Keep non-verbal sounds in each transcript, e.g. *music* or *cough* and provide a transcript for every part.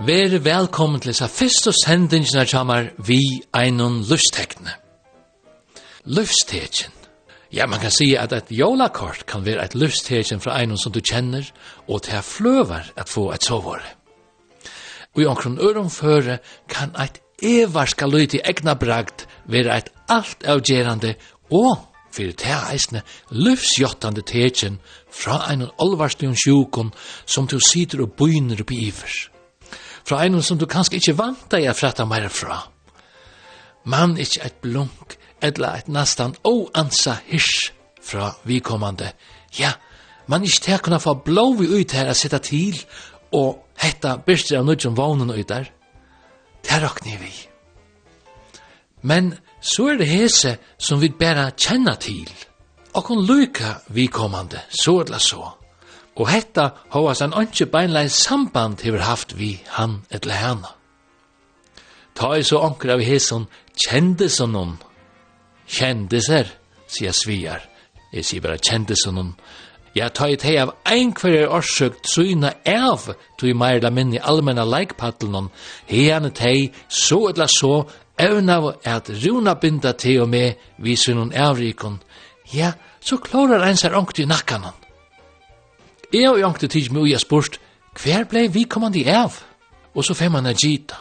Vær velkommen til sa fyrste sendingene kommer vi einon løfstekne. Løfstekjen. Ja, man kan si at et jolakort kan være et løfstekjen fra einon som du kjenner, og til fløver at få et sovår. Og i omkron øromføre kan et evarska løyt i egna bragt være et alt avgjerande og fyrir teg eisne lufsjottande tekjen fra einon olvarstun sjukon som du sitter og bøyner oppi ivers fra en som du kanskje ikke vant deg å frette mer fra. Man ikke et blunk, eller et nesten oansa hirs fra vikommande. Ja, man ikke til å kunne få blåvi ut her å sitte til, og hette byrster av nødgjom vognen ut der. Det råkner vi. Men så er det hese som vi bare kjenner til. Og kun lykke vikommande, så eller så. Og hetta hovas han ønske beinleis samband hefur haft vi han etter hana. Ta i så heson kjende hesson kjendisen hon. Kjendiser, sier sviar. Jeg sier bara kjendisen hon. Ja, ta i teg av einkverjer orsøkt syna av, tu i meir la minni allmenna leikpadlen hon. Hene teg, så etla så, evna at runa binda teg og me, vi synon avrikon. Ja, så klarar ein sær onkt i nakkan. Jeg og Jankte tids med og jeg spurt, hver blei vikommande av? Og så fem han er gita.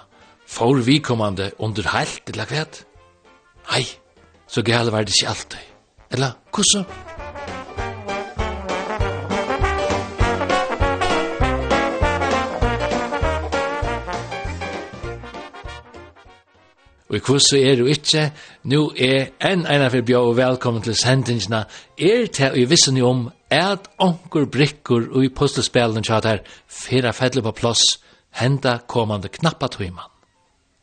Får vikommande under heilt eller hva? Hei, så gale var det ikke alltid. Eller, hvordan? Og i kvoss er du ikkje, nu er enn eina fyrir bjå og velkommen til sendingsna, er til å visse ni om at onkur brikkur og i postelspelen tja der fyra fedle på plass henda komande knappa tøyman.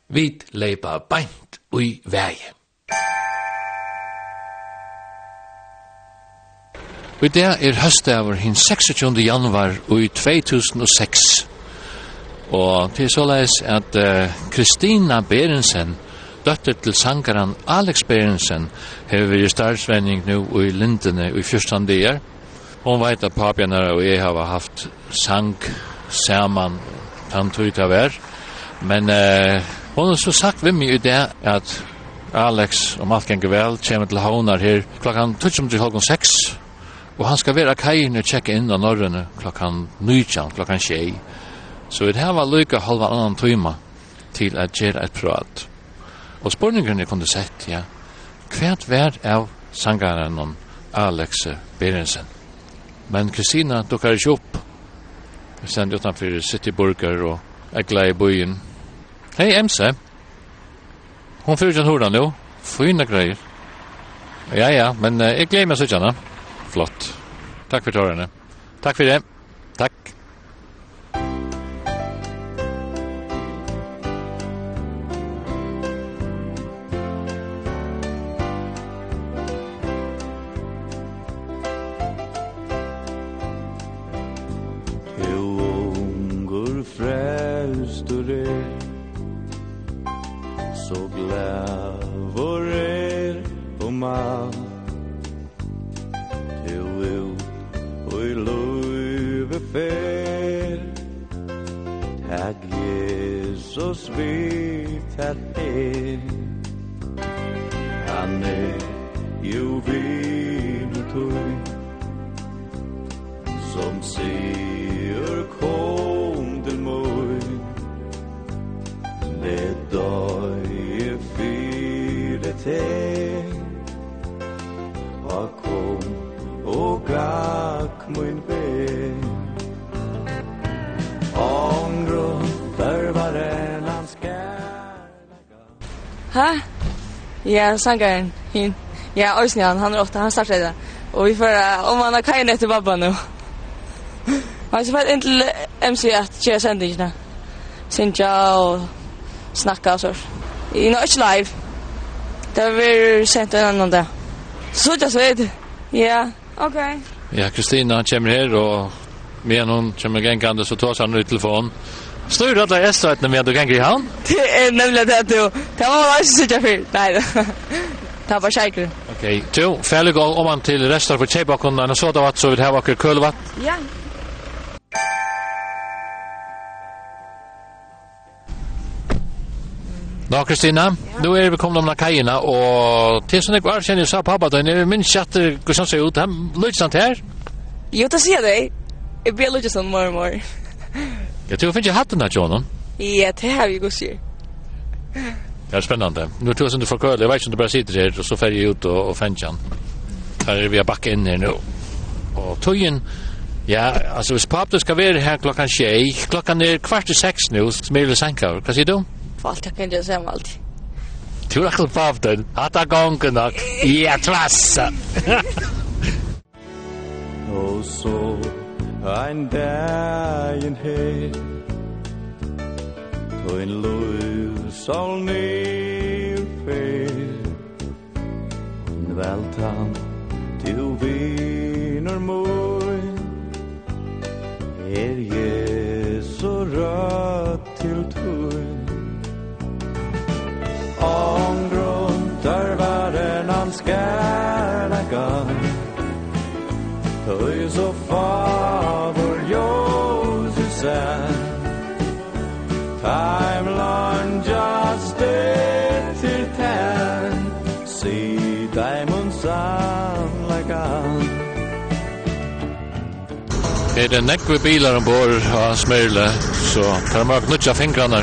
Vit leipa beint ui vei. Og det er høstdaver hin 26. januar i 2006. Og til så leis at uh, Berensen, døtter til sangaren Alex Berensen, hever vi i startsvenning nu i Lindene i 14. dager. Hon veit at papian her og jeg har haft sang saman tan tog ver. Men eh, hon har så sagt vi mig i det at Alex, om alt ganger vel, kommer til Havnar her klokkan 12.06 og han skal være kajen og tjekke inn av norrene klokkan 19, klokkan 6. Så vi har var lykka halva annan tøyma til at gjøre et prat. Og spurningene kunne sett, ja, hvert vær av sangaren Alex Berensen. Men Kristina dukkar ikke opp. Vi sender utenfor Cityburger og Egla i byen. Hei, MC. Hon fyrir den horan nu. Fyna greier. Ja, ja, men eh, jeg gleder meg så Flott. Takk for tårene. Takk for det. Takk. Ja, sangaren, hin. Ja, Øysen han, han er åtta, han startar det. Og vi får, om han har kajen etter babba nu. *laughs* Han er fælt inn til MC at kjera sendingina. Sintja og snakka og sånt. I nå ikke live. Det har blir sent en annan dag. Så tja så vet. Ja, ok. Ja, Kristina kommer her og med noen kommer gengande så tar han ut telefonen. Står du alla S-stöjtna med att du kan gå i hand? Det är nämligen det att du... Det var inte så mycket för. Nej, det var bara säkert. Okej, du, färdig går om man till resten för tjejbakundarna så då att så vill ha åker kölvatt. Ja. Nå, Kristina, nu er vi kommet om kajerna, og til sånn jeg var kjenner, jeg sa pappa, da er min kjatter, hvordan ser ut, han lytter sånn her? Jo, da sier jeg deg. Jeg blir lytter sånn, mor, mor. Jag tror finns ju hatten där John. Ja, det har vi gått ju. Det är spännande. Nu tror jag som du får köra. Jag vet inte om du bara sitter här och så färger jag ut och, och fänger han. Här är vi att backa in här nu. Och tojen, ja, alltså hvis pappet ska vara här klockan tjej, klockan är kvart i sex nu, som är det sänka. Vad säger du? Fast jag kan inte säga om allt. Du har akkurat pappet. Hatta gången nog. Ja, tvassa. *laughs* Och så Ein dagen her På en lod sol nedfærd En veltan til viner mor Er Jesu så rødt til tur Om grunn der var en anskær. Öjus och favor Josef er Time long just day ten. See diamond sun like a Er det nekve bilar ombord av Smyrle, så tar man knutja fingrarna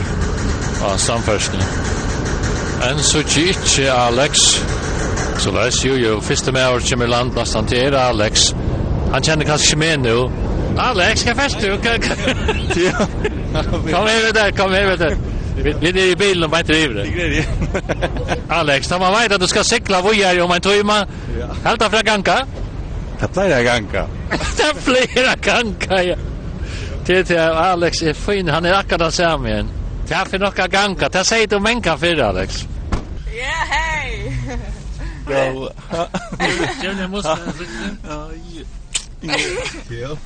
av samfärsning. En så kikki Alex, så läs jo jo, fyrste med år kommer land nästan til era Alex, Han kjenner kanskje ikke med nå. Alex, hva fest du? Kom her här där, kom her här där. Vi er i bilen og bare driver det. Alex, da man vet at du ska cykla vojar *laughs* om en tøyma. helt av fra ganka? Det pleier jeg ganga. Det flera ganka, ja. Det är Alex er fin, han er akkurat den samme igjen. Det här för några ganka, det sier du menka for, Alex. Ja, hei! Ja, hej! Ja, hej! Ja, hej! Ja, hej! Ja.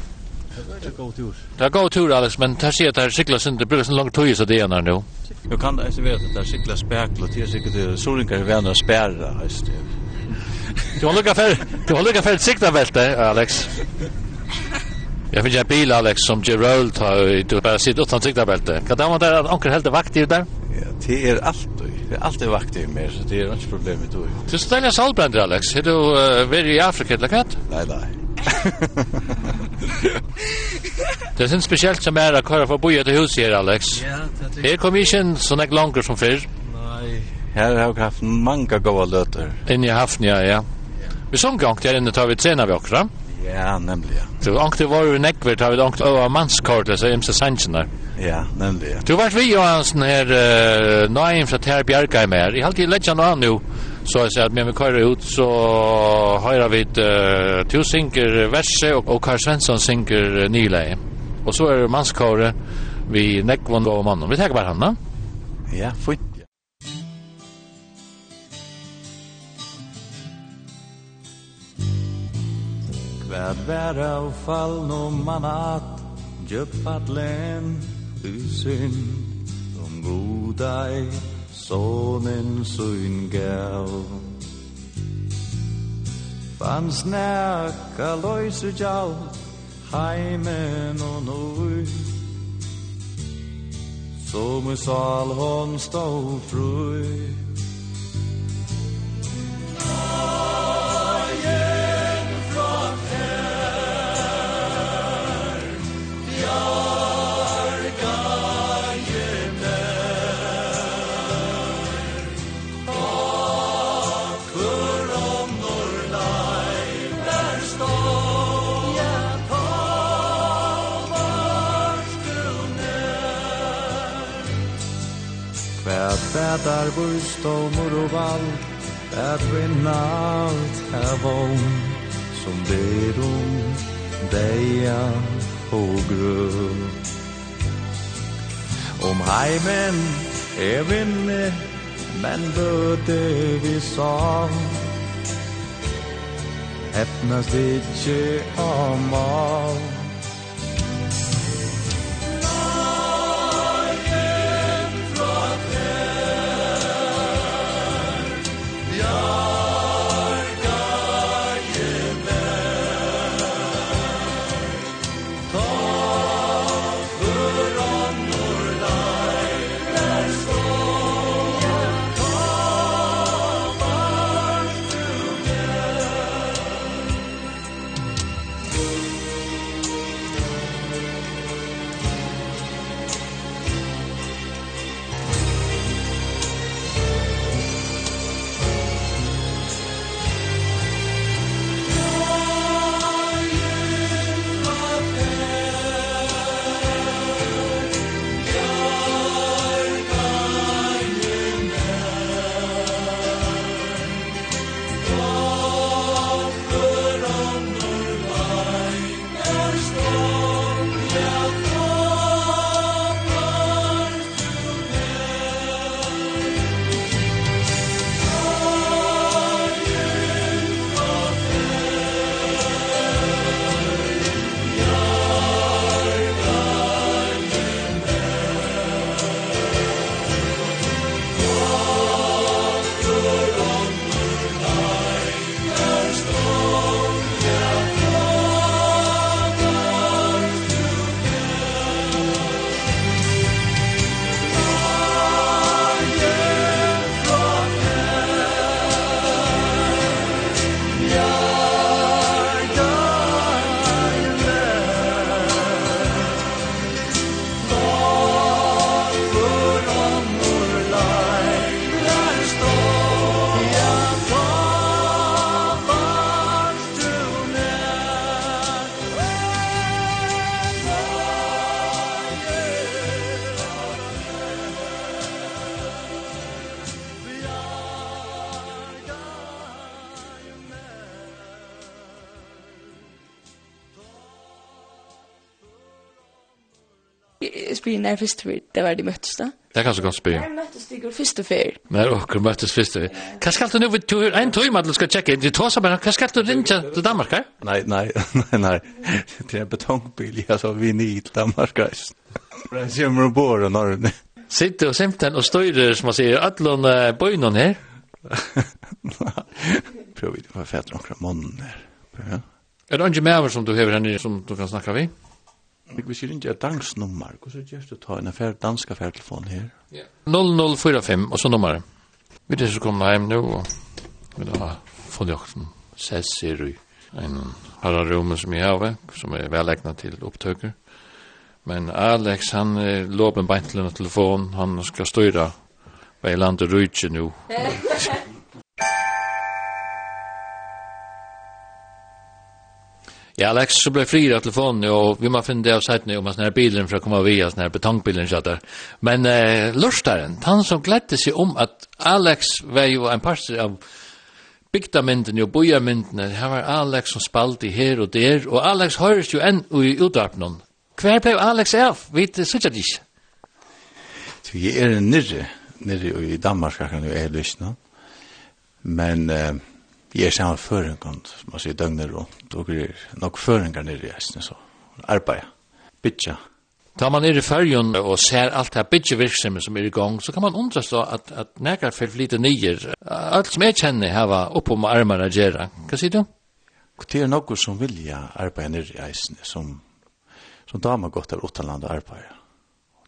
Det går tur. Det går tur Alex, men det sier at det er sikla synd det bruker sånn lång tøy, så det er nå. Jag kan inte veta att där cyklar spärklar och det säkert det solingar värna spärrar just det. Du har lukka för du har lukka för sikta velte, Alex. Jeg finner en bil Alex som gjør roll, du bare sitter utan sikta velte. Kan det være där att onkel helt vakt i der? Ja, det är allt Det är alltid vakt i mer, så det är inte problem med det. Du ställer solbränder, Alex. Är du uh, i Afrika eller hva? Nej, nej det er sin spesielt som er å køre for å bo i et hus her, Alex. Ja, det er. Her kom ikke en sånn ek langer som fyr. Nei, her har vi haft mange gode løter. Inn i haften, ja, ja. Vi sånn gang der inne tar vi trena vi akkurat. Ja, nemlig, ja. Du, ankt det var jo nekver, tar vi ankt av mannskort, så imse sannsjen der. Ja, nemlig, ja. Du, vært vi, Johansen, her, uh, nøyen fra Ter Bjergheim her. Jeg halte i ledjan og han jo, Så jeg sier at med mig kör ut så har vi uh, to synker verse och, og Karl Svensson synker uh, nyleie. Och så är mannskåret vi nekvån og mannen. Vi tar bara henne. Ja, fint. Kvad vær av fall no manat Djöp fatlen Usynd Om godai sonen søn gav. Fanns snakka løyse gjall heimen og nøy Som i sal hon stå frøy mätar burstormor och vall. Att vinna allt här vån Som ber om deja och grön Om heimen er vinne Men bøte vi sa Hepnas ikkje av mat vi när först vi det var det möttes då. Det kan så gott spela. När möttes det går först och fär. När och möttes första. Kan ska du nu vi tur en timme att ska checka in. Du tar så bara kan ska du ringa till Danmark? Nej, nej, nej, nej. Det är betongbil jag så vi ni till Danmark. Det kommer att bo då när. Sitter och simten och styrer som man säger allon böjnon här. *laughs* Prøv vi det var fett noen måneder. Ja. Er det andre med som du hever her nere som du kan snakke ved? Vi sier ikke et dansnummer. Hvordan gjør du ta en affær, dansk affærtelefon her? Ja. 0045, og så nummeret. Vi er så kommet hjem nå, og vi har fått jo en sesser i en pararum som jeg har, som er velegnet til opptøker. Men Alex, han er låpen beint til en telefon, han skal styre vei landet rydse nå. *laughs* Ja, Alex så blev fri av telefonen och vi man finne det av sidan om att när bilen för att komma via denne här betongbilen så där. Men eh lustaren, han som glädde sig om att Alex var ju en parster av bygda mynden og boja mynden. Her var Alex som spalti her og der, og Alex høres jo enn i utdrapnen. Hver ble Alex av? Vit sitter ikke. Så jeg er nirre, nirre i Danmark, kan jo jeg lysna. Men eh, jeg er samme føringen, som man sier døgnet rundt, og det er nok føringer nere i hesten, så arbeid, bytja. Da man er i fergen og ser alt det bytjevirksomhet som er i gang, så kan man undra så at, at nekker for lite nyer, alt som jeg kjenner her oppom armene gjøre. Hva sier du? Det er noe som vilja arbeid nere i hesten, som, som damer godt av utenland og arbeid.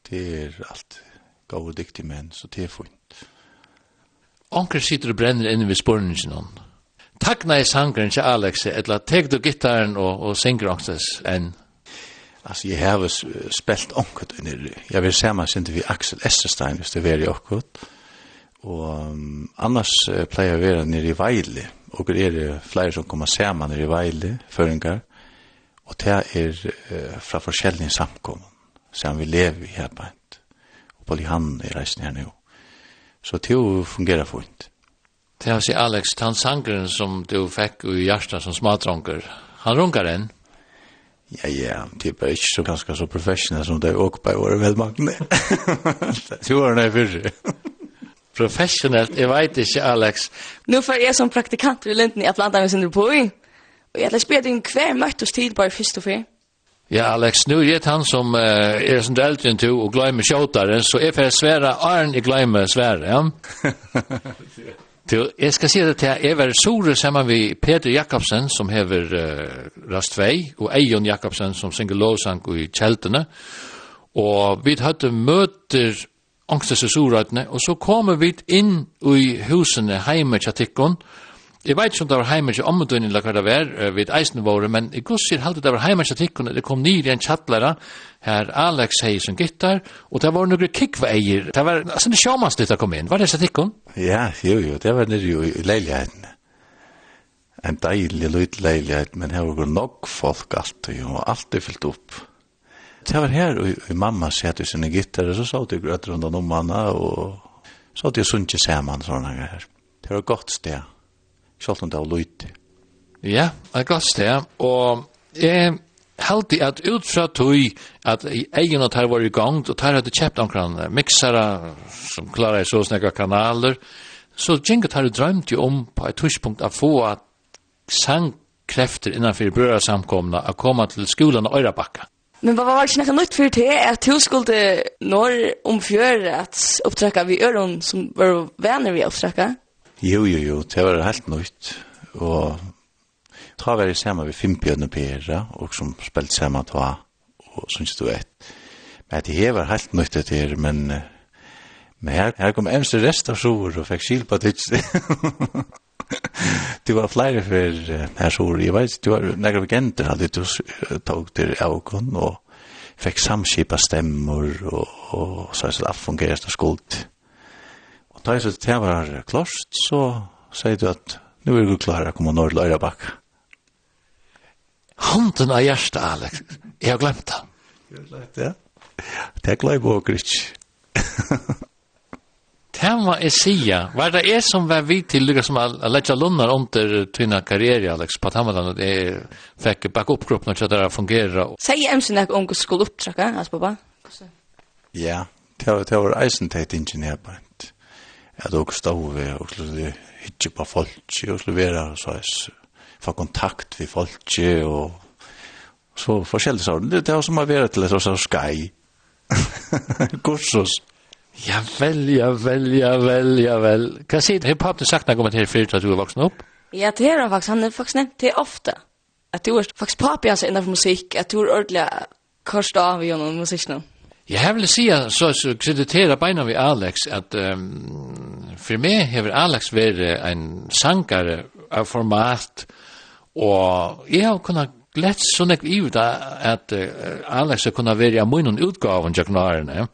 Det er alt gode dyktige menn, så det er fint. Anker sitter og brenner inne ved spørningen hans. Takk nei sangren til Alex, eller tek du gitaren og, og synger ångstes enn? Altså, jeg har spelt onkut inn nere. Jeg vil se meg vi Axel Esterstein, hvis det var i. Og um, annars uh, pleier jeg å nere i Veile, og det er flere som kommer se meg nere i Veile, føringar, og det er uh, fra forskjellige samkom, som vi lever i her på og på Lihan i reisen her nu. Så det fungerer fint. Det har sig Alex, han sangren som du fikk i hjertet som smadronker, han runkar en. Ja, ja, det är bare ikke så ganska så professionell som det er også på året välmagne. Du *laughs* var nøy fyrre. Professionellt, jeg vet ikke, Alex. Nu får jag som praktikant i Linden i Atlanta med sin på i. Og jeg har spyrt inn hver møttes tid bara först och fyr. Ja, Alex, nu er han som uh, er som delt inn du og glemmer sjåtaren, så jeg får svære, Arne, jeg glemmer svære, ja. *laughs* Til, jeg skal si det til, jeg var sore sammen med Peter Jakobsen, som hever uh, Rast 2 og Eion Jakobsen, som synger lovsang i kjeltene. Og vi hadde møter angstens og sorøtene og så kommer vi inn i husene heime tjatikkon, og Jeg vet ikke om det var heimersk omdøyne eller hva det var ved eisen våre, men i gusser halte det var heimersk tikkene, det kom nyr i en tjattlæra, her Alex hei som gittar, og det var noen kikkveier, det var sånn det sjåmast ditt kom inn, var det så tikkene? Ja, jo, jo, det var nir jo i leiligheten. En deilig lyd leilighet, men her var nok folk alltid, og alltid fyllt opp. Det var her, og mamma sette sine gittar, og så sa det grøtter rundt om henne, og så hadde jeg sunnkje sammen, sånn her. Det var et godt sted selv om det var løyt. Ja, det er godt sted, og jeg halde at ut fra tog at egen at her var i gang, og her hadde kjøpt omkring miksere som klarer så snakka kanaler, så Jinget har drømt jo om på et tørspunkt å få at sangkrefter innanfor brødresamkomna å komme til skolan og Øyrabakka. Men vad var det snacka nytt för det är att hur skulle når om att uppträcka vi öron som var vänner vi uppträcka? Jo, jo, jo, det var helt nytt. Og ta var det samme ved Fimpjøn og Pera, og som spilte samme ta, og synes du vet. Men det her var helt nytt det her, men, men her, her kom eneste rest av sår og fikk skil på tids. *laughs* det var flere for her sår. Jeg vet, det var nægge vegenter hadde du tog til Aukon, og fikk samskipa stemmer, og, og så er det fungerer det skuldt. Og da jeg så det var klart, så sier du at nu er du klar å komme nord til Øyrabakk. Hånden av hjertet, Alex. Jeg har glemt det. Jeg har glemt det, ja. Det er glad i bok, Rich. Det må jeg sige. Hva er det jeg som var vidt til lykke som har lett lunner under tynne karriere, Alex, på Tammeland, at jeg fikk bakke opp gruppen og kjøtt det fungerer. Sier jeg emsen jeg om skulle opptrykke, altså, pappa? Ja, det var eisen teit ingeniørbein at og stod ved og skulle hitje på folk og skulle være så jeg få kontakt med folk og så forskjellig så det det som har vært til et så skai kursus ja vel ja vel ja vel ja vel. Hva sier du har du sagt noe om det her fyrt at du er voksen opp ja det er han faktisk han er faktisk nevnt det ofte at du er faktisk papi hans innenfor musikk at du er ordentlig kors av i gjennom musikken Jeg vil si at så, så krediterer beina vi Alex, at um, for meg har Alex vært en sankare av format, og jeg har kunnet glett så nekk i ut at uh, Alex har kunnet være av munnen utgaven, Jack Ja.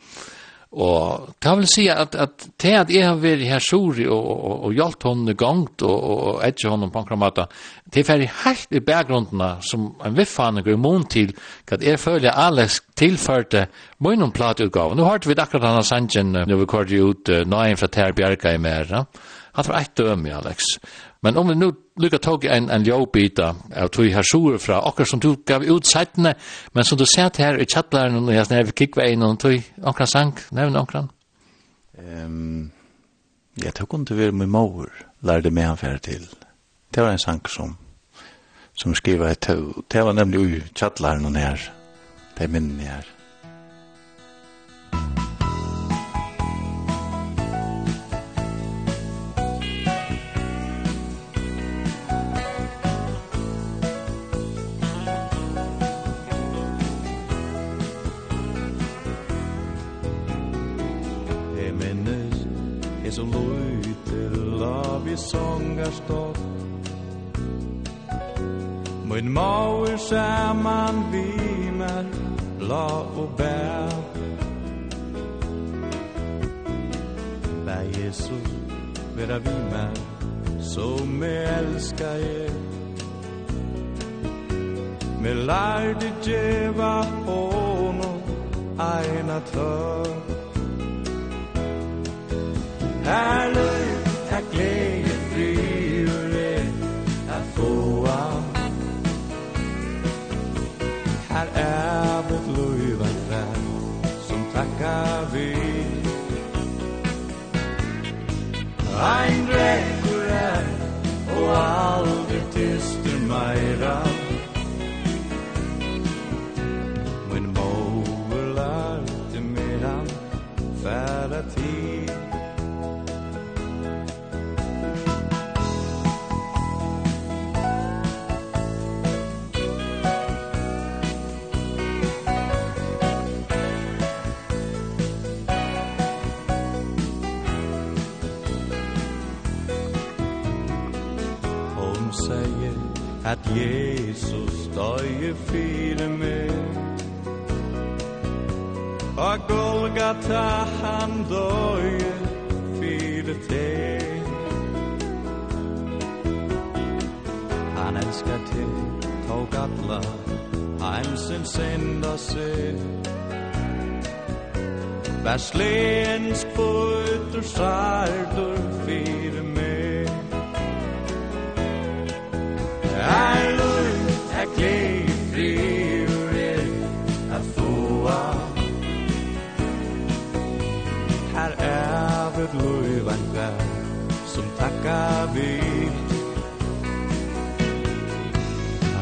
Og det vil si at, at til at jeg har vært her sori og, og, og hjalt henne gongt og, og, og etter henne på enkla måte, det er ferdig helt i bakgrunnene som en viffanig går immun til at jeg føler Alex tilførte munnen plateutgave. Nå hørte vi akkurat denne sangen når vi kvartet ut uh, nøyen fra Ter Bjerga i mer. Han var et døm i Alex. Men om vi nu lykker tog en, en ljåbita av tog her fra okker som du gav ut seitene, men som du sett her i chattlaren og jeg snarve kikkveien og tog okker sang, nevn okker? Um, jeg tog kunne være med mor, lærte meg han færre til. Det var en sang som, som skriva et tog. Det var nemlig ui chattlaren og nær, det minnen her. er stått Min maur saman vi mer Bla og bær. Bær Jesus vera vi mer Som jeg elskar er Me lærde djeva honom Eina tør Herløy, takk gled er Jesus døye fire med. Og Golgata han døye fire te Han elskar te, tog alla Heimsen senda sig Vær slensk på ytter sardur fyr acabe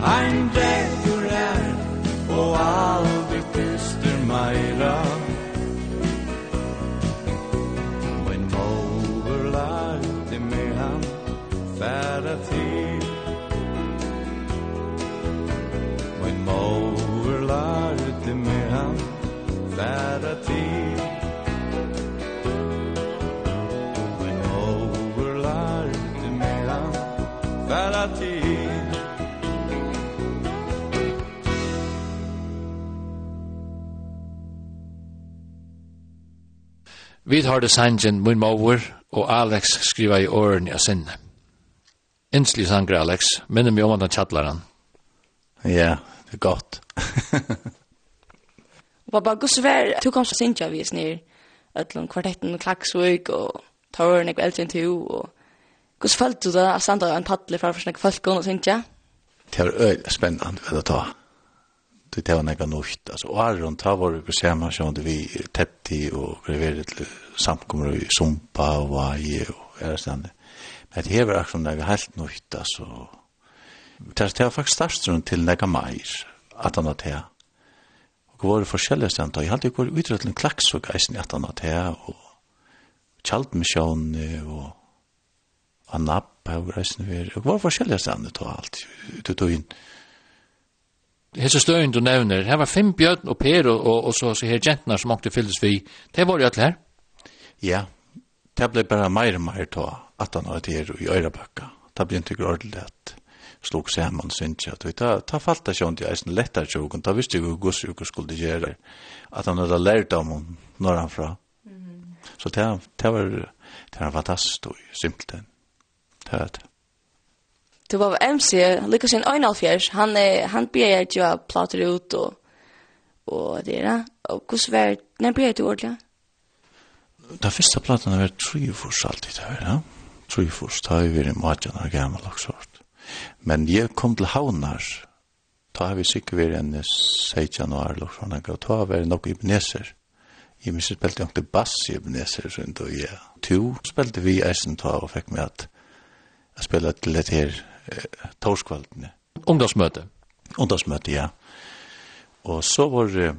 Ein drekkur er og aldri tyster meira. When over lærte i med han færa til. When over lærte i med han færa Vi har det sangen min mor og Alex skriva i åren av sinne. Innslig sanger Alex, minner meg om at han tjattler. Ja, det er godt. *laughs* Baba, gus vær, du kom så sint jeg vis nir, ætlun kvartetten og klaksvøk og tåren jeg eldre enn to, og gus følte du da, at standa en padle for for snakk folk og sint jeg? Det er øyelig spennende, vet du ta det var nekka nukt. Altså, og Aron, ta var det samme som vi tepti og greveret til samkommer i Sumpa og Vaje og er stedet. Men det var akkurat nekka helt nukt, altså. Det var faktisk starstrun til nekka meir, at han var det. Og var forskjellige forskjellig stedet, og jeg hadde jo vært en klaks og geisen i at han var det, og Kjaldmisjon og Anab, og reisen vi, og det var forskjellige stedet og alt, ut og inn hese støyen du nevner, her var fem bjørn og per og, og, og så, så her gentene som åkte fylles vi, det var jo alt her? Ja, det ble bare mer og mer ta at han hadde her i Øyrabakka. Det ble ikke ordentlig at slog saman synes jeg. Det ta falt det sånn til eisen lettere sjoken, da visste jeg hva sjoken skulle gjøre, at han hadde lært om henne når han fra. Så det, det var, det var fantastisk, simpelthen. Det var det. Det var MC, Lukas en Einalfjers, han är han ber jag ju platter ut och och det där. Och hur svär när ber du ordla? Den första plattan var tre förs alltid där, ja. Tre förs tar vi i matchen och gammal och sånt. Men jag kom till Havnar. Ta har vi sikkert vært en 6 januar, og sånn, og ta har vært nok ibneser. Jeg minns jeg spilte nok til bass i ibneser, så og jeg. To spilte vi eisen ta og fikk med at jeg spilte til et her eh, torskvaldene. Ungdomsmøte? Ungdomsmøte, ja. Og så var eh,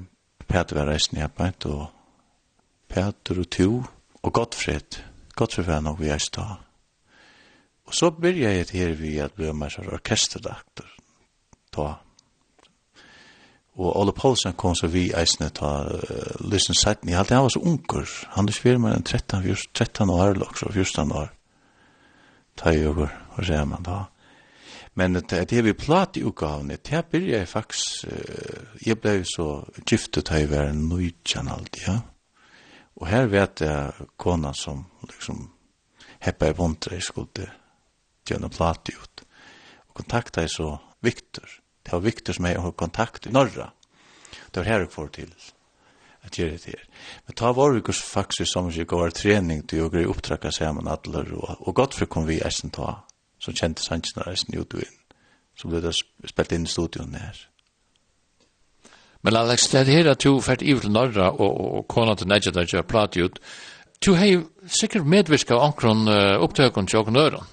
Peter var reisen i arbeid, og Peter og Tjo, og Gottfred. Gottfred var nok vi er stå. Og så byrja jeg her vi at bli mer som orkesterdaktor. Ta. Og Ole Paulsen kom så vi eisne ta uh, Lysen setten. Jeg halte han var så unger. Han er svir med en 13, 14, 13 år, så 14 år. Ta i over, og ser man da. Men det er vi plat i utgavene, det er byrja jeg faktisk, jeg ble så giftet her i verden nøytjen alltid, ja. Og her vet jeg kona som liksom heppa i vondre i skulde gjennom plat i ut. Og kontakta jeg så Victor. Det var Victor som jeg har kontakt i Norra. Det var her jeg får til at gjøre det her. Men ta var vi faktisk som vi går trening til å gå i opptrakka sammen atler og, og godt for kom vi eisen ta så kjente sannsene reisen ut og inn. Så ble det spilt inn i studion her. Men Alex, det her at du fært i til Norra og, og, og kona til Nedja der jeg pratet ut, du hei sikkert medvirka av omkron uh, opptøkken til åkken øren.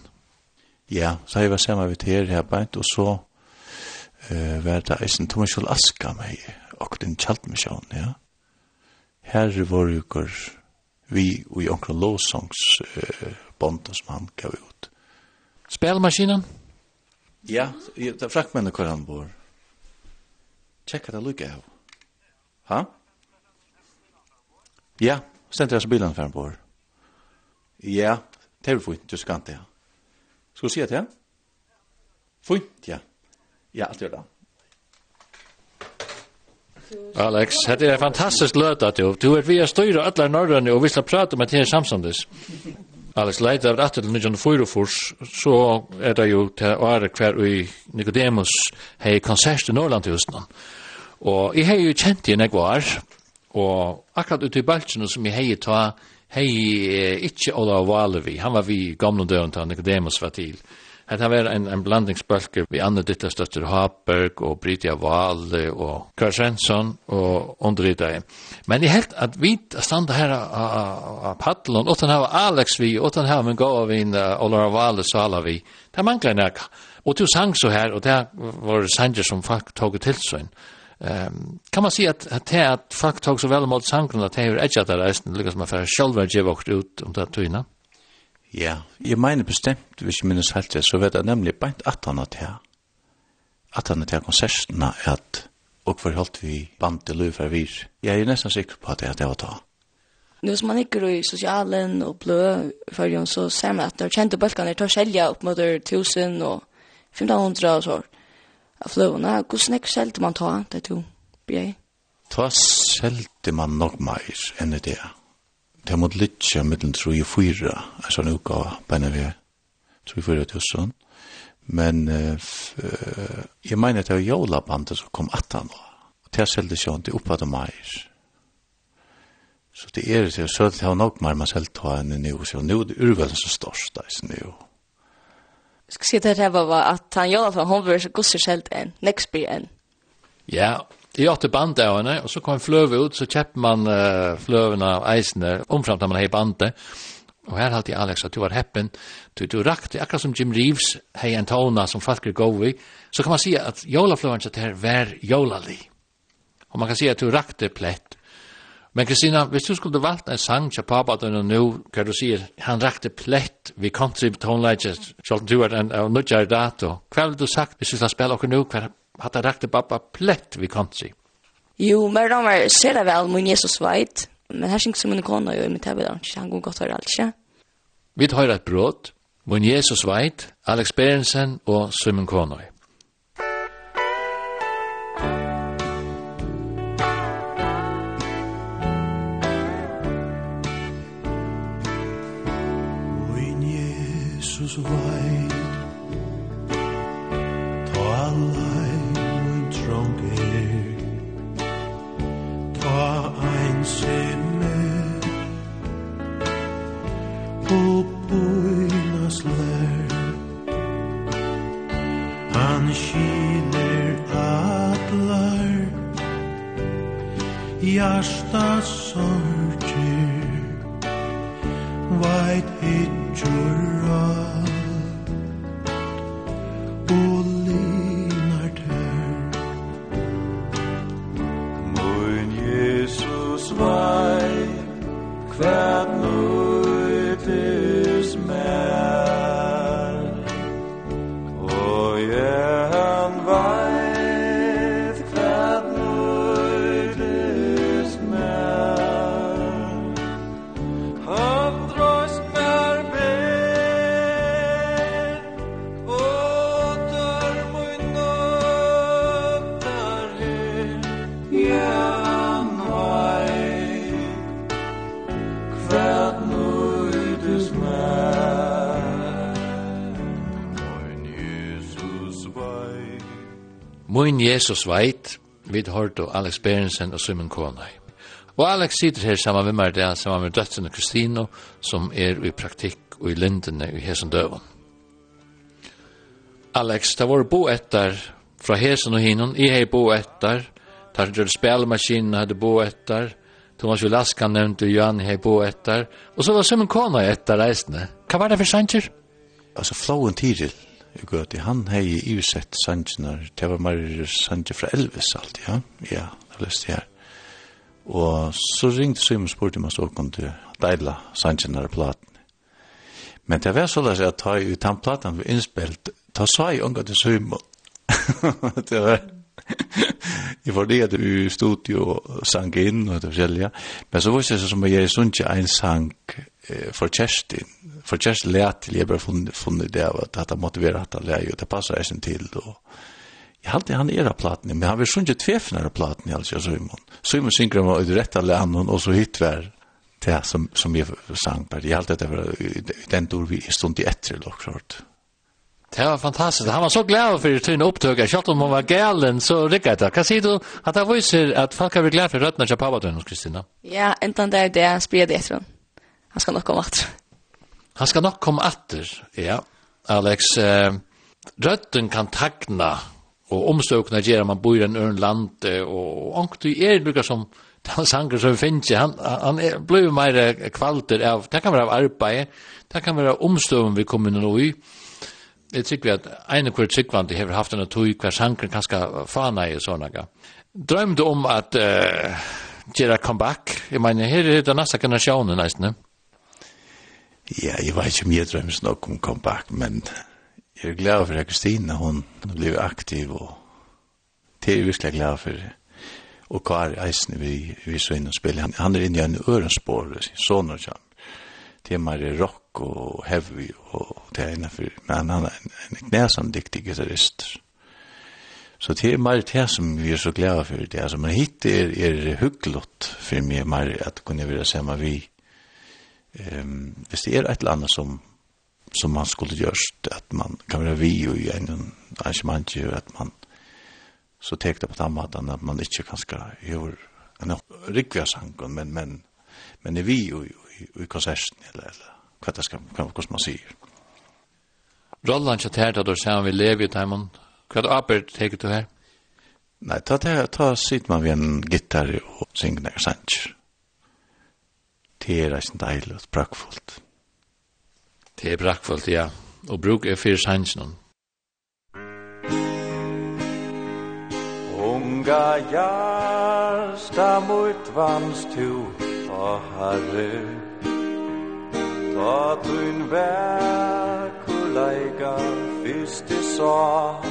Ja, så har jeg vært sammen med her her beint, og så uh, var det eisen Thomas Kjell Aska med og den kjaltmisjon, ja. Her var jo vi og i omkron lovsongs uh, som han gav ut. Spelmaskinen? Ja, det er frakkmennet hvor han bor. Tjekka det lukket av. Ha? Ja, stendt jeg så bilen for han bor. Ja, det er fint, du skal ikke det. Skal du si det? Fint, ja. Ja, alt gjør det. Alex, det er fantastisk løt at du. Du er via styre alle norrønne og vi skal prate med Tere Samsondes. Alex leit av at til fors så er det jo til åre hver i Nicodemus hei konsert i Norrlandhusene. Og jeg hei jo kjent i jeg var, og akkurat ute i Baltsen som jeg hei ta, hei ikkje Olav Valevi, han var vi gamle døren til Nicodemus var til. Hetta var ein ein blandingsbølke við Ditta dittastastur Haberg og Britja Wahl og Karlsson og undrita. Men i helt at vit standa her á paddlon og tann hava Alex vi og tann hava men go av ein Olara Wahl sala vi. Ta manglar nakka. Og tu sang så her og der var sanger som folk tog til seg. Ehm kan man se at at det at folk tog så vel mot sangren at det er ikke at det er lykkes man for selv å ut om det tøyna? Ja, jeg mener bestemt, hvis jeg minnes helt det, så vet jeg nemlig beint at han at her. At han at her konsertene at og for holdt vi band til løy for vir. Jeg er nesten sikker på at det, at det var ta. Nu som man ikke i sosialen og blø før så ser man at når kjente bølgene tar selja opp mot 1000 og 1500 og så av fløvene. Hvordan ikke selte man ta det to? Bjei? Ta selte man nok mer enn det er det måtte litja mittlen tro og 4, en sånn uka beina vi tro og 4 tusen. Men uh, jeg mener at det var jolabandet som kom atan nå. Og det er seldig sjån, det er oppad og meir. Så det er det, så det har nok mer man selv ta enn nu, så nu er det urvelen så størst, det er nu. Jeg skal si det her var at han jolafan, hon var så gosser selv enn, nekspyr enn. Ja, Jeg åtte band av henne, og så kom en fløve ut, så kjøpte man uh, fløvene av eisene, omframt man hei bandet. Og her halte jeg Alex at du var heppen, du, du rakte, akkurat som Jim Reeves hei en tona som folk er gov i, så kan man si at jolafløven satt her var jolali. Og man kan si at du rakte plett. Men Kristina, hvis du skulle valgt en sang til pappa og nå, hva du sier, han rakte plett vi country tonelages, sjolten du er en nødgjær dato, hva vil du sagt hvis du skal spille okkur nu, hva hatta rakte pappa plett vi country. Jo, men de var sera vel mun Jesus veit, men her syng som en kone jo i mitt hevda, han går godt høre alt, ikke? Vi tar et brot, mun Jesus veit, Alex Berensen og Simon Konoi. Jesus veit, hjarta sorgir Veit hitjur rar Jesus veit, vi hørte Alex Berensen og Simon Konai. Og Alex sitter her sammen med meg, der, sammen med døttene Kristino, som er i praktikk og i lindene i hesen døven. Alex, det var bo etter fra hesen og hinnon, i hei bo etter, tar du spelmaskinen hadde bo etter, Thomas Jolaska nevnte Johan hei bo etter, og så var Simon Konai etter reisende. Hva var det for sanger? Altså, flowen tidlig i gøti, han hei i ivisett sanjinar, det var mer sanjir fra Elvis alt, ja, ja, det var jeg her. Og så ringte Simon og spurte om han så kom til deila sanjinar platen. Men det var sånn at ta i utan platen var innspilt, ta sa i unga til Simon. *laughs* det var, Jeg var det i studio og sang inn og det forskjellige. Men så var det som jeg sånn ikke en sang eh, for Kjerstin. For Kjerstin lærte til jeg bare funnet funnet det av at dette måtte være at han lærte, og det passer jeg sin til. Og jeg halte han er av platen, men han vil sånn ikke tvefnere platen i altså Simon. Simon synger om var ut rett av og så hit var det som, som jeg sang bare. Jeg halte det var den dår vi stod i etter, og klart. Det var fantastiskt. Han var så glad för sin upptöga. Kjallt om hon var galen så rikkade det. Kan säga du att det visar att folk har blivit glad för rötterna till pappadrön hos Kristina? Ja, inte det är det han spred efter. Han ska nog komma efter. Han ska nog komma efter, ja. Alex, eh, rötten kan tackna och omstökna ger man bor i en örn land och ångt du är lukar som den sanger som finns han, han er, blir mer kvalter av, det kan vara av arbete, det kan vara omstöven vi kommer nu i, jeg tykker vi at en av kvar tyckvande har haft en tog hver sanker kanske fana i sånne gang. Drøm du om at uh, gjøre comeback. Jeg mener, her er det neste generasjonen nesten. Ja, jeg vet ikke om jeg drømmer snart om comeback, men jeg er glad for att Kristina hon blev aktiv og det är virkelig glad for det og Kari Eisen vi, vi så inn og spiller. Han, han er inne i en ørenspår, sånn og kjent det er mer rock og heavy og det er innenfor, Men han er en en knæsam dyktig gitarrist. Så det er mer det som vi er så glada for, Det. Alltså, men hit er, er hugglott for meg mer at kunne være säga vi. Um, hvis det er et eller annet som som man skulle gjørst, at man kan være vi i en arrangement, at man så tekte på den måten at man ikke kan skal gjøre en rikvia sang, men, men, men er vi jo i konserten, eller, eller hva det skal, hva hva man sier. Rollan kjatt her, da du ser om vi lever i Taimon, hva er det arbeid teker du her? Nei, ta, ta, ta sitt man ved en gitar og synger og sanger. Det er reisen deilig og brakkfullt. Det er brakkfullt, ja. Og bruk er fyrir sanger Unga jarsta mot vans tu og herre Ta tuin verkuleika fyrst i sa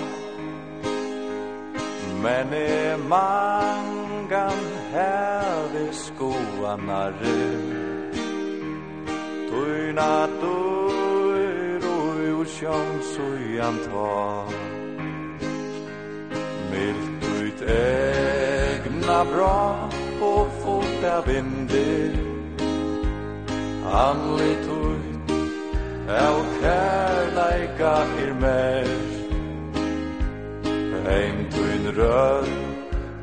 Men i mangan her vi skoanare Tuin a tuir ui ur sjong sujan ta Milt ut egna bra og fot av vindir Anli tuit Eo kærleika er mer. Heim tuin rød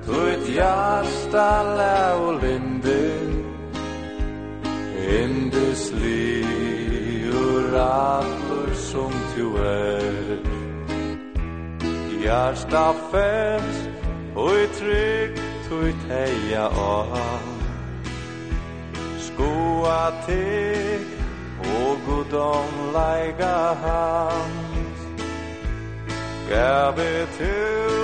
Tuit jasta leo lindin. Li ur atlur som tu er. Jasta fett Ui trygg tuit heia av goa te og gudom leiga hand. Gabe til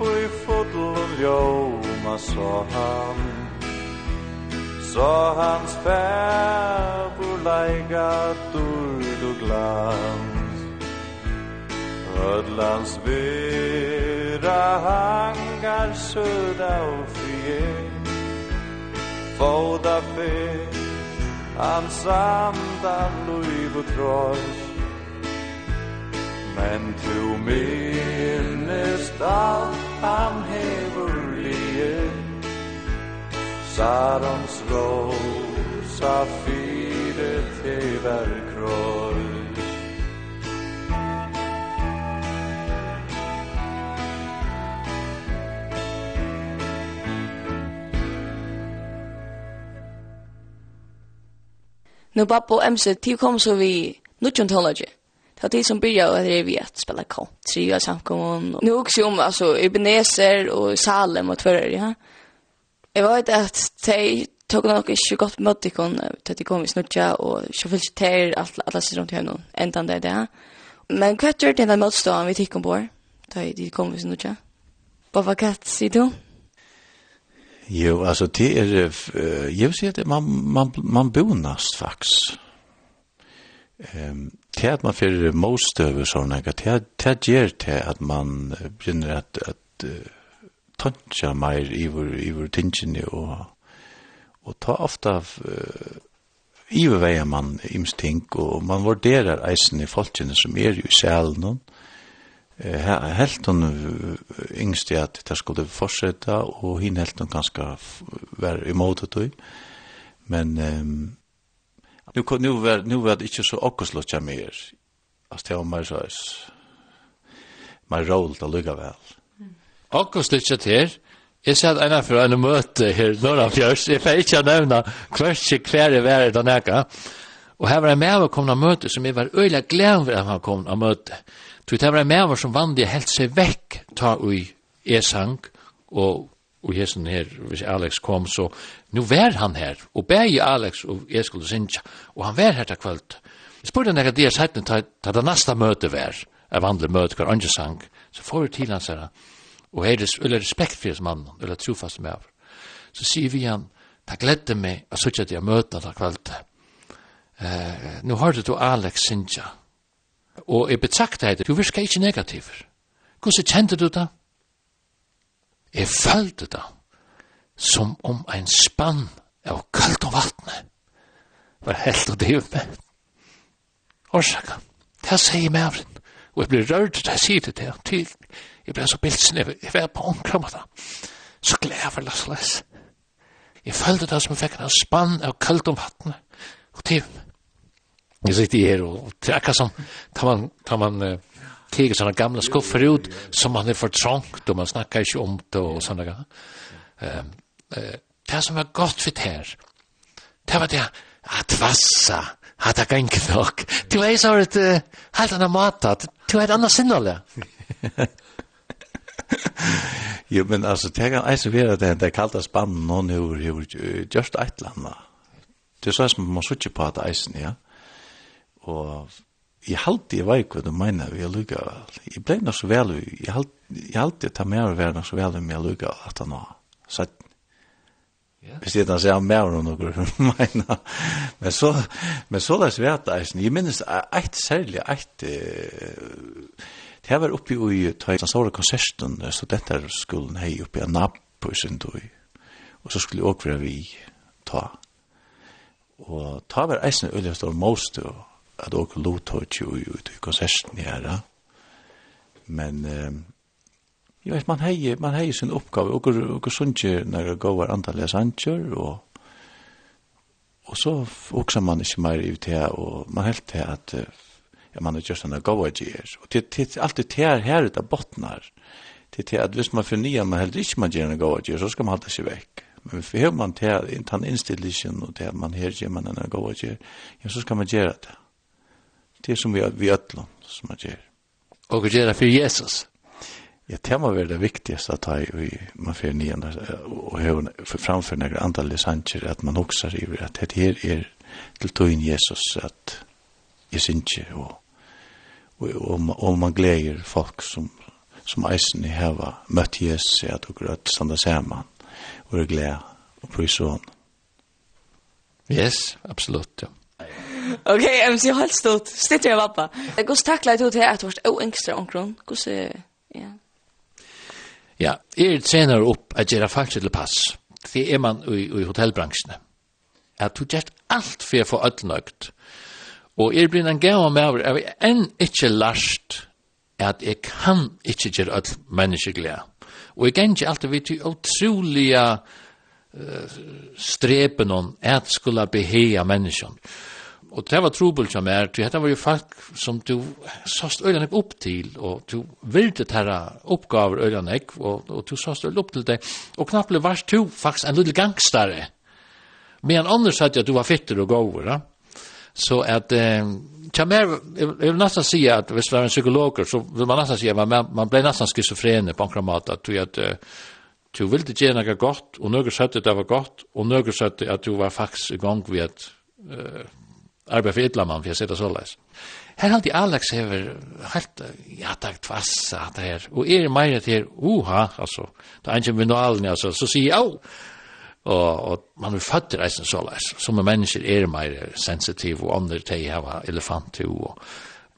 ui fodlun ljóma så han Så hans fæbur leiga durd og glans Ödlands vera hangar söda og Fóða fyrr An samt av luiv og trós Men tu minnest alt han hefur lie Sarons rosa fyre tevar kross. Nu babbo MC, till kom så vi nutjon tålaget. Det var de som började och det vi att spela country och samkommon. Nu också om alltså Ebenezer och Salem och tvärr, ja. Jag vet att de tog nog inte gott mot ikon att de kom i snutja och så fyllt ter allt alla sig runt henne ändan det där. Men kvart gjorde den där motstånd vi tycker på. De kom i snutja. Bara vad katt, säger du? Jo, alltså det är uh, jeg vil si at man man man bonast faktisk. Ehm um, det at man för most över såna det det ger det att man begynner att att uh, tøntja mer i vår i vår tingen och och ta ofta uh, iverveja man imsting og man vurderar eisen i folkene som er i sjælen Her helt hun yngst i at det skulle fortsette, og hinn helt hun ganske var imot det. Men um, nu, nu, var, nu var det ikke så okkoslutja mer. Altså det var mer så mer rolt å lykka vel. Okkoslutja til, jeg sier at en for en møte her norra fjørs, jeg får ikke nevna kvart ikke hver i verre da nekka. Og her var en komme møte som jeg var øyla glad for at han kom av møte. Så det var en maver som vanlig helt seg vekk ta ui e-sang og og hesen her, hvis Alex kom, så nu var han her, og bæg Alex og jeg skulle synja, og han var her til kvöld. Jeg spurte han ekkert det sættene ta det nasta møte var, av vanlig møte hver andre sang, så får vi til han sier og her er eller respekt for hans mann, eller trofast med av. Så sier vi han, ta gledde meg at sutja det møte til kvöld. Uh, nu hørte du Alex synja, og jeg betrakta heit, du virka ikke negativ. Hvordan kjente du det? Jeg følte det som om ein spann av kaldt og vattne var helt og det med. Årsaka, det sier meg av og jeg blir rørt til jeg sier det til, til jeg ble så bilsen, jeg var på omkram av det, så gleder jeg for det slags. Jeg følte det som jeg fikk en spann av kaldt og vattne og til med. Jag sitter här och tackar som tar man tar man uh, kigger såna gamla skuffer ut som man är för trångt och man snackar inte om det och såna grejer. uh, det som var gott för här. Det var det att vassa att det kan knock. Du är så att helt annan mat du är annars sinnål. Jo, men alltså, det kan alltså vara det där kalta spannen någon hur just ett landa. Det är så som man sitter på att eisen, ja og jeg halte jeg veik hva du mener vi er lukka vel. Jeg ble nok så vel, jeg halte jeg ta mer og være nok så vel om jeg lukka at han har sagt Hvis jeg da sier mer om noe, mener. Men så, men så lest vi at eisen, jeg minnes et særlig, et, det var oppi i den store konserten, studenterskolen hei oppi av NAP på sin tog, og så skulle jeg også være vi ta. Og ta var eisen øyelig stor most, og at åker lothått jo ut i konserten her. Men jeg vet, man heier, man heier sin oppgave, og og sunnjer når det går antallet sanger, og Og så også man ikke mer i det og man helt til at ja, man er just en gåa gjer. Og det er alltid det her her ut av bottnar. Det er at hvis man fornya, man helt ikke man gjer en gåa gjer, så skal man halda seg vekk. Men hvis man har man til den innstillingen, og det man her gjør man en gåa gjer, ja, så skal man gjøre det det som vi vi ödlon som man ger. Och det för Jesus. Ja, det må være det viktigaste at jeg, man får nian og høyene framfor noen andre sanger, at man også river at det her er til tøyen Jesus, at jeg synes ikke, og, og, og, man gleder folk som, som eisen i heva møtt Jesus, at og grøtt standa saman, og er glede og prøys Yes, absolutt, ja. Okej, okay, MC helt stort. Stitt jag vappa. Det går tackla ut till att vart o ängstra omkron. Kus ja. Ja, er trenar upp at gera falsk til pass. Det er man i, i hotellbransjen. At du gjør alt for å få ødelnøgt. Og er blir en gav med over, er enn ikke last at jeg kan ikke gjøre ødel menneskeglede. Og jeg kan ikke alltid vite utrolige uh, strepen om at skulle beheia menneskene. Og det var trobel som er, til dette var jo folk som du sast øyne opp til, og du vilde tæra oppgaver øylanek, og, og du sast øyne opp til det, og knapple vars du faktisk en lille gangstare. Men annars hadde sa at du var fitter og gåver, da. Så at, eh, tja mer, jeg vil nesten si at hvis du er en psykologer, så vil man nesten si at man, man ble nesten skizofrene på en måte, at du at, du ville gjøre noe godt, og noe at det var godt, og noe sa at du var faktisk i gang ved at, uh, arbeid for idla mann, for jeg sitter så leis. Her halte Alex hever helt, ja takk, tvassa, det her, og er meira til her, uha, altså, da er ikke vindualen, altså, så sier jeg, au, og, og man er født reisen så leis, som er mennesker er meira sensitiv, og andre teg hava elefant og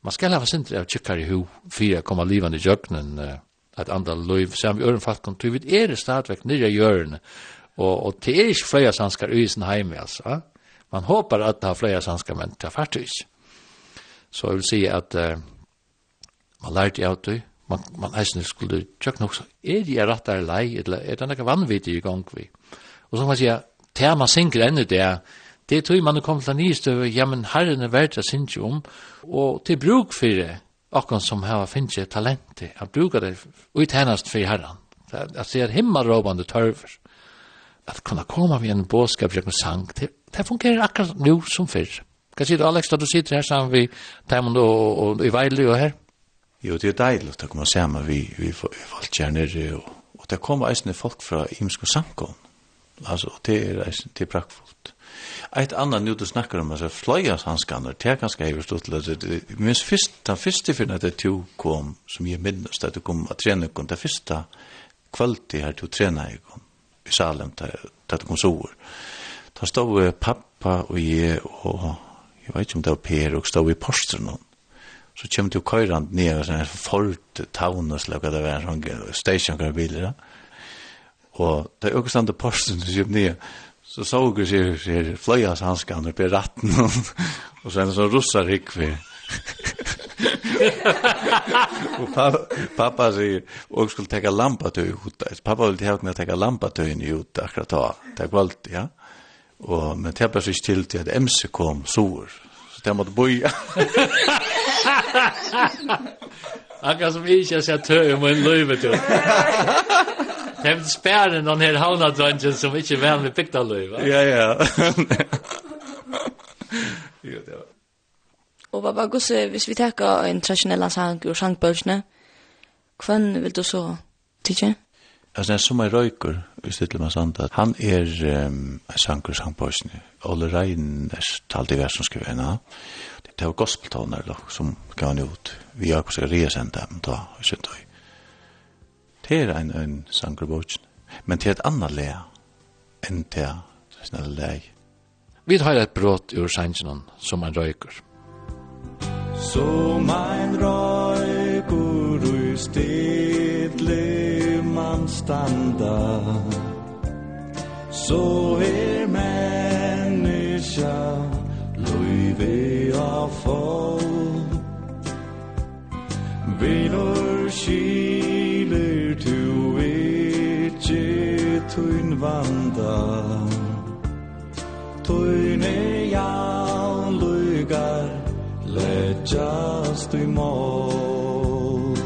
man skal hava sindri av tjukkar i hu, fyrir koma livande i jøgnen, at andra loiv, sem vi øren falkom, tog vi er stadigvæk nirja hjørne, og, og til er ikke fløya sanskar i sin heime, altså, ja, Man håper hoppar att ha flera svenska män till fartyg. Så jeg vil si at uh, man lærte av det. Man, man eisen skulle tjökna også, er det rett der lei? Eller er det noe vanvittig i gang vi? Og så kan man säga, det man synker ännu det Det tror man kom til nystøve, ja, men herren er verdt å synge om, og til bruk for det, akkurat som har finnet talent til, at bruker det uttjenest for herren. Det er himmelråbande tørver at kunna koma vi en båskap og sang, det, det fungerer akkurat nu som fyrr. Hva sier du, Alex, da du sitter her sammen vi Taimond og, og, og i Veile og her? Jo, det er deilig å komme sammen vi, vi, vi valgkjerner, og, og det kommer eisende folk fra Imsk og Altså, det er eisende, det er prakkfullt. Eit annan nu du snakkar om, altså, fløyas hanskanar, det er ganske hever stått, minst fyrst, den fyrste fyrir at det to kom, som jeg minnast, at du kom at trena, det fyrsta kvöldi her du trena, jeg kom, i salen där det kom sår. Da stod pappa og jeg, og jeg vet ikke om det var Per og stod i posten och så kom det köran ner så här fort town och slog det var sånn station kan Ja. Og det er också stod posten så kom ned, så såg vi sig flöjas handskarna på ratten og och sen sånn russar rikvi. *laughs* og pappa, pappa sier, og skulle ta lampatöj ut. Pappa ville ha mig att ta lampatöjen ut akkurat da. Det var allt, ja. Og, men det var ikke til til at MC kom sår. Så det måtte boja. akkurat som ikke har sett tøy om en løyve til. Det er spæren den her havnadrangen som ikke er vanlig bygda løyve. Ja, ja. *laughs* Jo, det var. Og hva var gusse, hvis vi teka en tradisjonell sang og sangbølsene, hvem vil du så tidsje? Altså, det er som en røyker, hvis det er sant, at han er um, en sanger og sangbølsene. Ole Reiners talte talt i versen skriver henne. Det var gospeltoner da, som gav han ut. Vi har også sendt dem da, i sin. Det er en, en sanger bølsene. Men det er et annet le, enn det er snelle lea. Vi har et brått ur sangen som en røyker. Som ein røykur ui stedle man standa. Så er menneska løyve av fall Vilor skiler tu ikkje tuin vanda. Tuin er jeg leggjast i mål.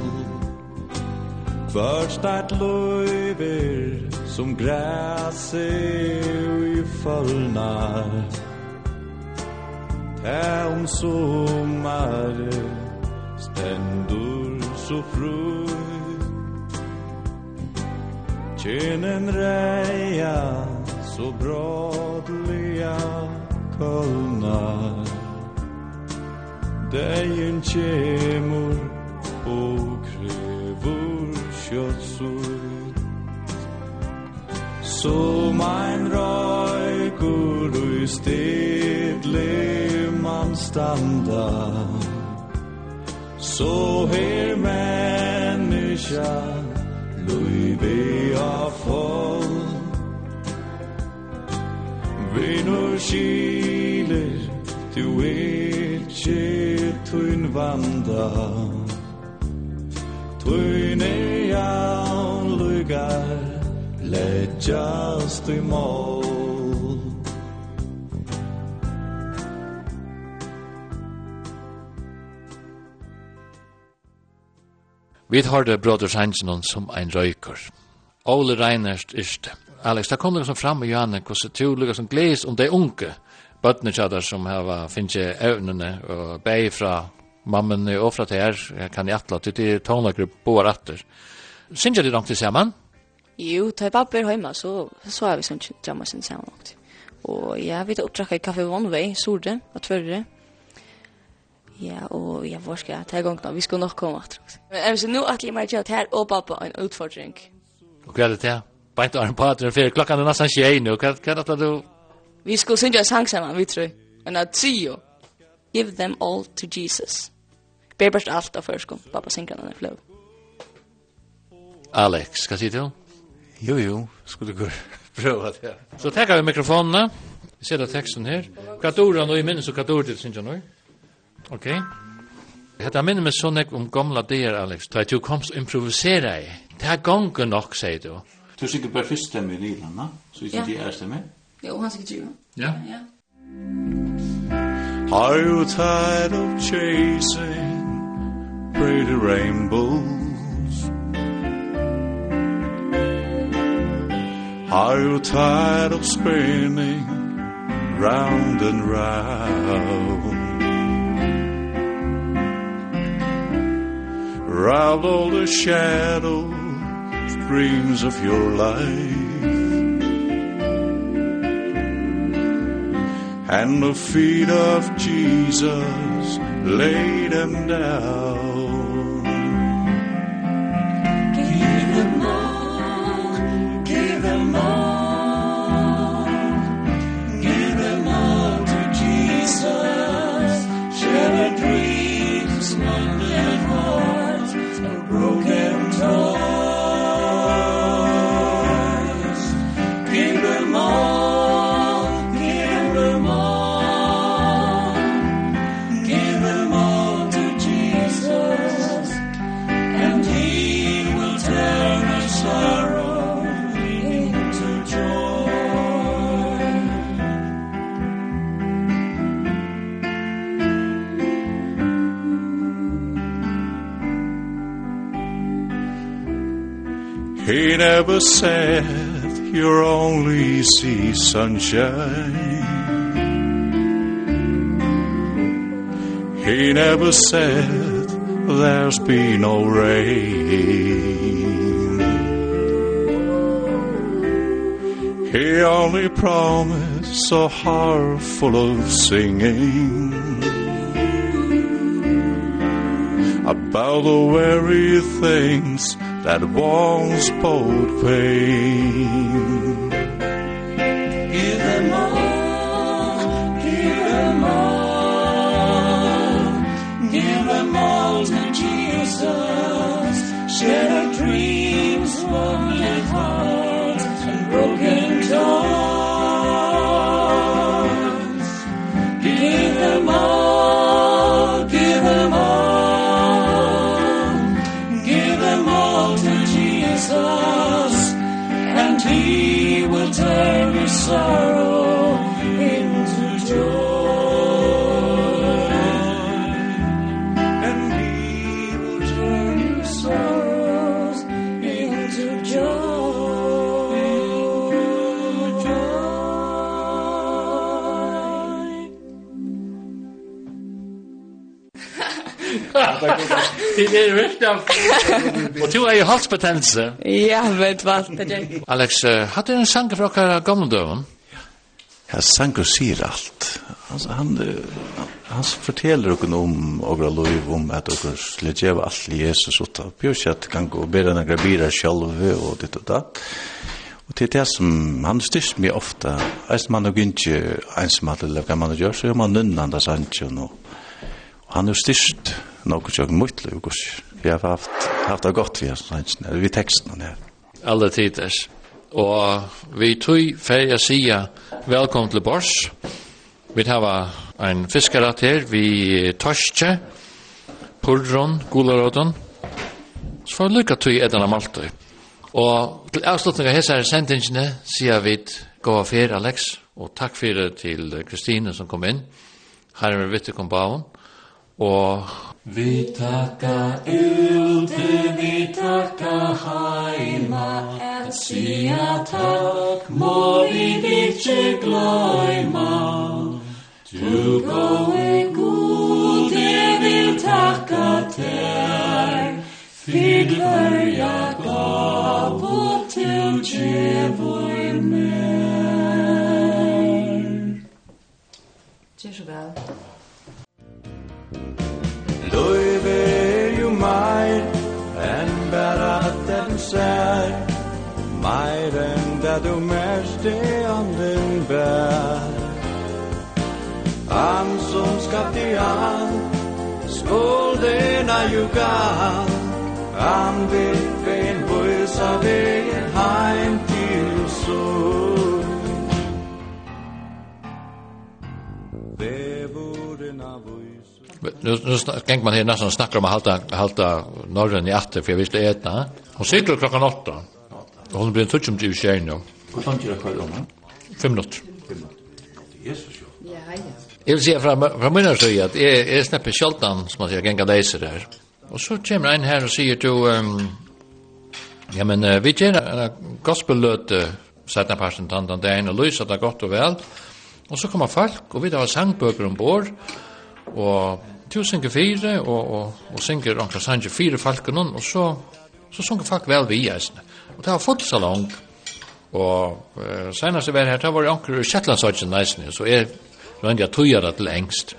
Først at løyver som græse i fallnar Tæ om sommar stendur så fru Kjenen reia så brådliga kolnar Dein kjemur og krevur kjøtsur Som ein røykur ui stedle man standa. Så her menneska Løybe av folk Vi nu skiler Du er tuin vanda tuin er jaun lugar Leggjast i mål Vi har det Broders Hansen som ein røyker. Ole Reinerst Alex, da kom liksom fram i Johanne, hvordan du liksom gledes om de unge, bøttene tjadar som hava finnje evnene og bei fra mammen og fra til her kan i atla til til tonlager boar atter. Sinja du langt til saman? Jo, ta i pappa heima, så, så er vi som jamma sin saman langt. Og ja, vi tar opptrakka i Café One Way, Sorde og Tvørre. Ja, og jeg hvor skal ta i gang nå, vi skal nok komme at. Men jeg vil si, nu at jeg merker at her og pappa en utfordring. Og hva er det til? Beint og Arne Pater, klokkan er nesten tjej nu, hva er det du Vi skulle synge en sang sammen, vi tror. Men at trio. Give them all to Jesus. Ber best alt av førskom. Pappa synger den i flow. Alex, hva sier du? Jo, jo, skulle du *laughs* prøve det. Så tackar vi mikrofonene. Vi ser teksten her. Hva dår han og i minnes og hva dår til synger nå? Ok. Hetta minner meg sånn om gamla dagar, Alex. Da du komst improvisera i. Det er gongen nok, sier du. Du synger bare først stemme i lilana, så ikke de er stemme. Jo, han skal drive. Ja. Ja. Are you tired of chasing pretty rainbows? Are you tired of spinning round and round? Round all the shadows, dreams of your life. and the feet of Jesus laid him down. said sad you only see sunshine. He never said there's been no rain. He only promised a heart full of singing. About the very things that once bold pain. Det er rätt av. Och du er ju halsbetennelse. Ja, vet hva. det är. Alex, har du en sang fra från gamle døven? Ja, sanke sier alt. Altså, han, han, han forteller dere om ågra lov om at dere skulle gjøre alt i Jesus og ta bjørkjett kan gå og bedre noen bira selv og ditt og datt. Og til det som han styrst mye ofte, eis man og gynnsi eins som alle løkker man gjør, så gjør man nunnan da sannsjon og han er styrst noe kjøkken mot liv, Vi har haft, haft det godt vi har sånn, vi teksten her. Alle tiders. Og vi tog ferie sida velkommen til Bors. Vi tar en fiskarat her, vi torskje, purron, gularåden. Så får vi lykka tog etan av Maltøy. Og til avslutning av hessare sendingene sier vi gå av fer, Alex, og takk fyrir til Kristine som kom inn. her er vi vitte kom på og Vi takka ute, vi takka heima, et sia takk, må vi ikkje gløyma. Du gode god, jeg vil takka ter, fyr glørja gav og til djevor mer. Tjur så vel. Løyve er jo meir enn bæra den sær Meir enn det du mest er anden bær. Han som skapte han Skåldena jo han Han vil vein vøysa veien heim til sol Nu, nu gäng man här nästan snackar om att halta, halta norren i åtta för jag visste äta. Hon sitter klockan 8. Och hon blir en tutsch om tjuv tjej nu. Hur långt är det kvar då? Fem minuter. Jesus, ja. Ja, ja. Jag vill säga från, från mina sida att jag, jag snäpper kjoltan som man säger gänga läser där. Och så kommer en här och säger till um, ja men uh, vi gör en gospellöte sätta parten tantan där och lysa det gott och väl. Och så kommer folk och vi har sangböcker ombord og du synger fire, og, og, og synger onkla sanger fire falken, og så, så synger folk vel vi eisne. Og det var fullt salong, og uh, senast jeg var her, det var onkla Shetlandsøtjen eisne, så er lønne jeg tøyer det til engst.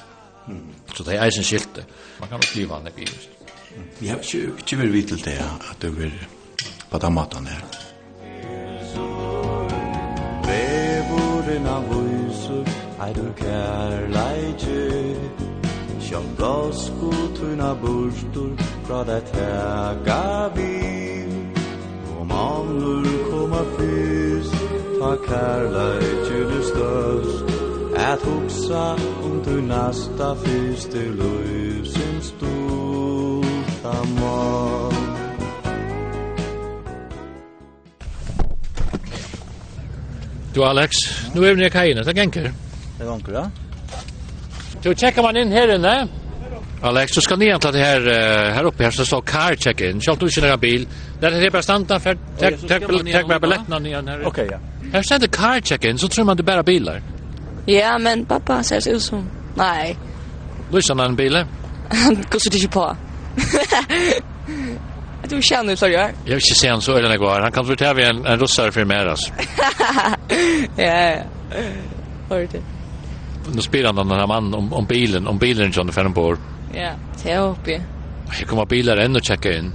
Mm. Så det er eisen skilte. Man kan også liva han i. Vi har ikke vært vidt til det, at du vil på den maten her. Vevoren av huset, er du kærleidje, Sjón gosku tuna burtur Fra det teka vi Og mannur koma fyrst Ta kærleikjur størst At hugsa om tu nasta fyrst Til løysum stulta mål Du Alex, nu er vi nere kajina, det genker. Det genker, ja. Du checkar man in här inne. Alex, du ska ner till det här här uppe här så står car check in. Schalt du inte några bil. Där är det bara stanna för tack med biljetterna ner här. Okej, ja. Här står det car check in så tror man det bara bilar. Ja, men pappa ser ut som. Nej. Lyssnar han bilen? Går så det på. *laughs* Du känner så gör. Jag vill inte se han så eller något. Han kan förtäva en en russare för mer alltså. *laughs* Ja. Hörde nu spelar han den här mannen om, om bilen, om bilen John bor. Ja, det är uppe. Här kommer bilar än och checka in.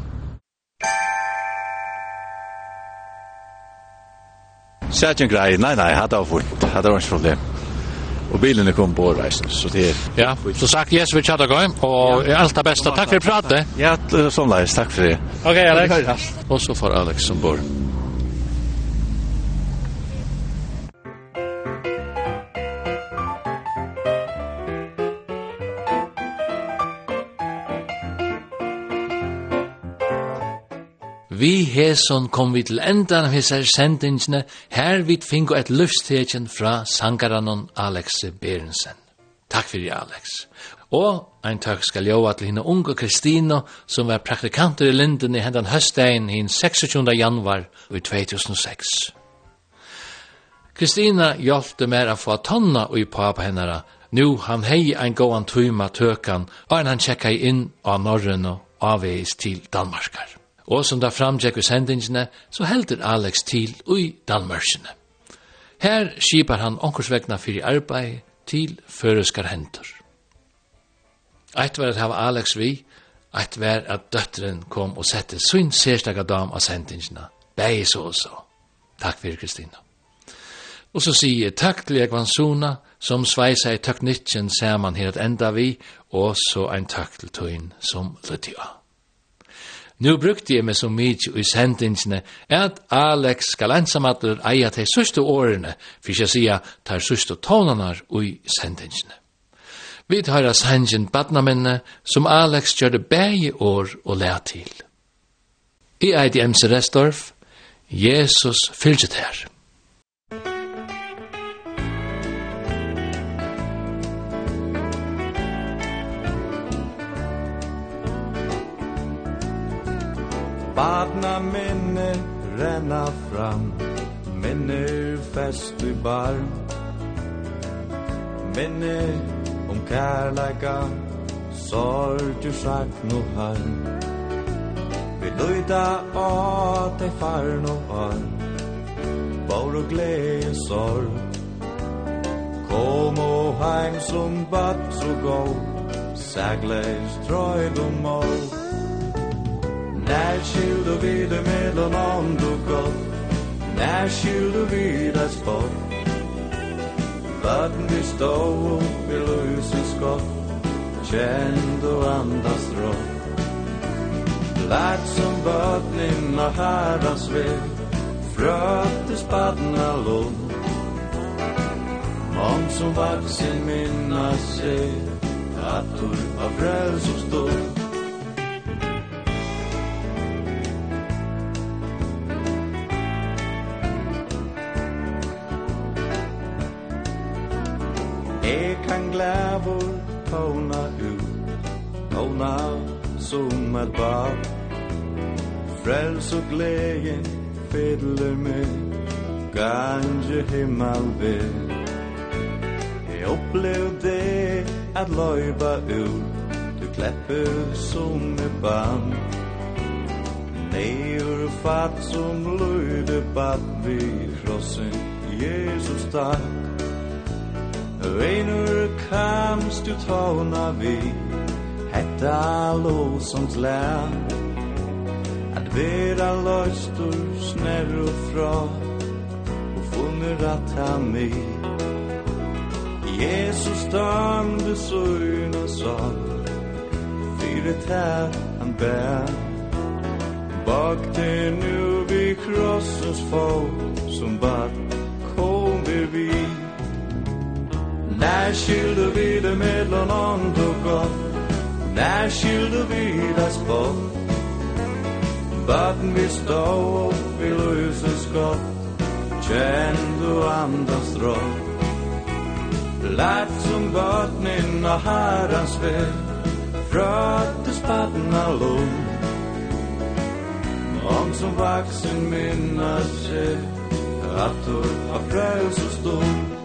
Sætjen grei, nei, nei, hadde av fint, hadde av problem. Og bilen er kom på reisen, så det er... Ja, så sagt, yes, vi tjatter gøy, og ja. alt det beste. Takk for pratet. Ja, sånn leis, takk for det. Ok, Alex. Og så får Alex som bor. Vi heson kom vi til endan av hessar sendingsne, her vi fingo et luftstekjen fra sangaranon Alex Berensen. Takk fyrir Alex. Og ein takk skal jova til henne unge Kristina, som var praktikanter i Linden i hendan høstdagen hinn 26. januar i 2006. Kristina hjelpte mer a få tonna i papa hennara, nu han hei ein gåan tuma tøkan, og han tjekka inn av Norrøn og avveis til Danmarkar. Og som da framgjekk i sendingene, så helder Alex til ui Danmarkene. Her skipar han onkursvegna fyrir arbeid til føreskar hendur. Eitt var at hava Alex vi, eitt var at døtteren kom og sette sin sérstaka dam av sendingene. Begge så og så. Takk fyrir Kristina. Og så sier jeg takk til Ekvan Sona, som sveisa i teknikken saman her at enda vi, og så ein takk til tøyn som lytte av. Nu brukte jeg meg så mykje i sendingsene at Alex skal ensamatter eia til søste årene, for jeg sier tar søste tonene i sendingsene. Vi tar av sendingen badnamenne som Alex gjør det bæge år og lær til. I eit i MC Restorf, Jesus fylgjet her. Badna minne renna fram Minne fest i bar. Minne om kærleika Sorg du sagt no har. Vi luida å te far no har. Bor og glede sorg. Kom og heim som bat så gå Sagles trøyd og mål Närskild och vid du mellan ond och gott Närskild och vid det sport Vatten vi stå upp i lusens skott. Känd och andas rått. Lagt som vatten och herrans väg Frötte spadna lån. Om som vaksin minnas sig Attor av frälsomstånd Jeg kan glævor Tåna ut Tåna som et bad Frels og glede fedler med Gange himmel ved Jeg opplev det at løyba ut Du klepper som et barn Neur fatt som løyde bad vi krossen Jesus takk. Reinur kamst du tåna vi Hetta låsons land At vera løstur snær og fra Og funnur at ha mi Jesus dømde søgn og sånn Fyre tær han bær. Bak det nu vi krossens fot Som bad kom vi vid När skilde vi det mellan ont och gott När skilde vi det spott? Vatten vi stå upp i löses gott Känn du andas råd Lärt som börn och herrans väg Fröttes badna lån Om som vaksen minnas sig Att du har fröjs och stund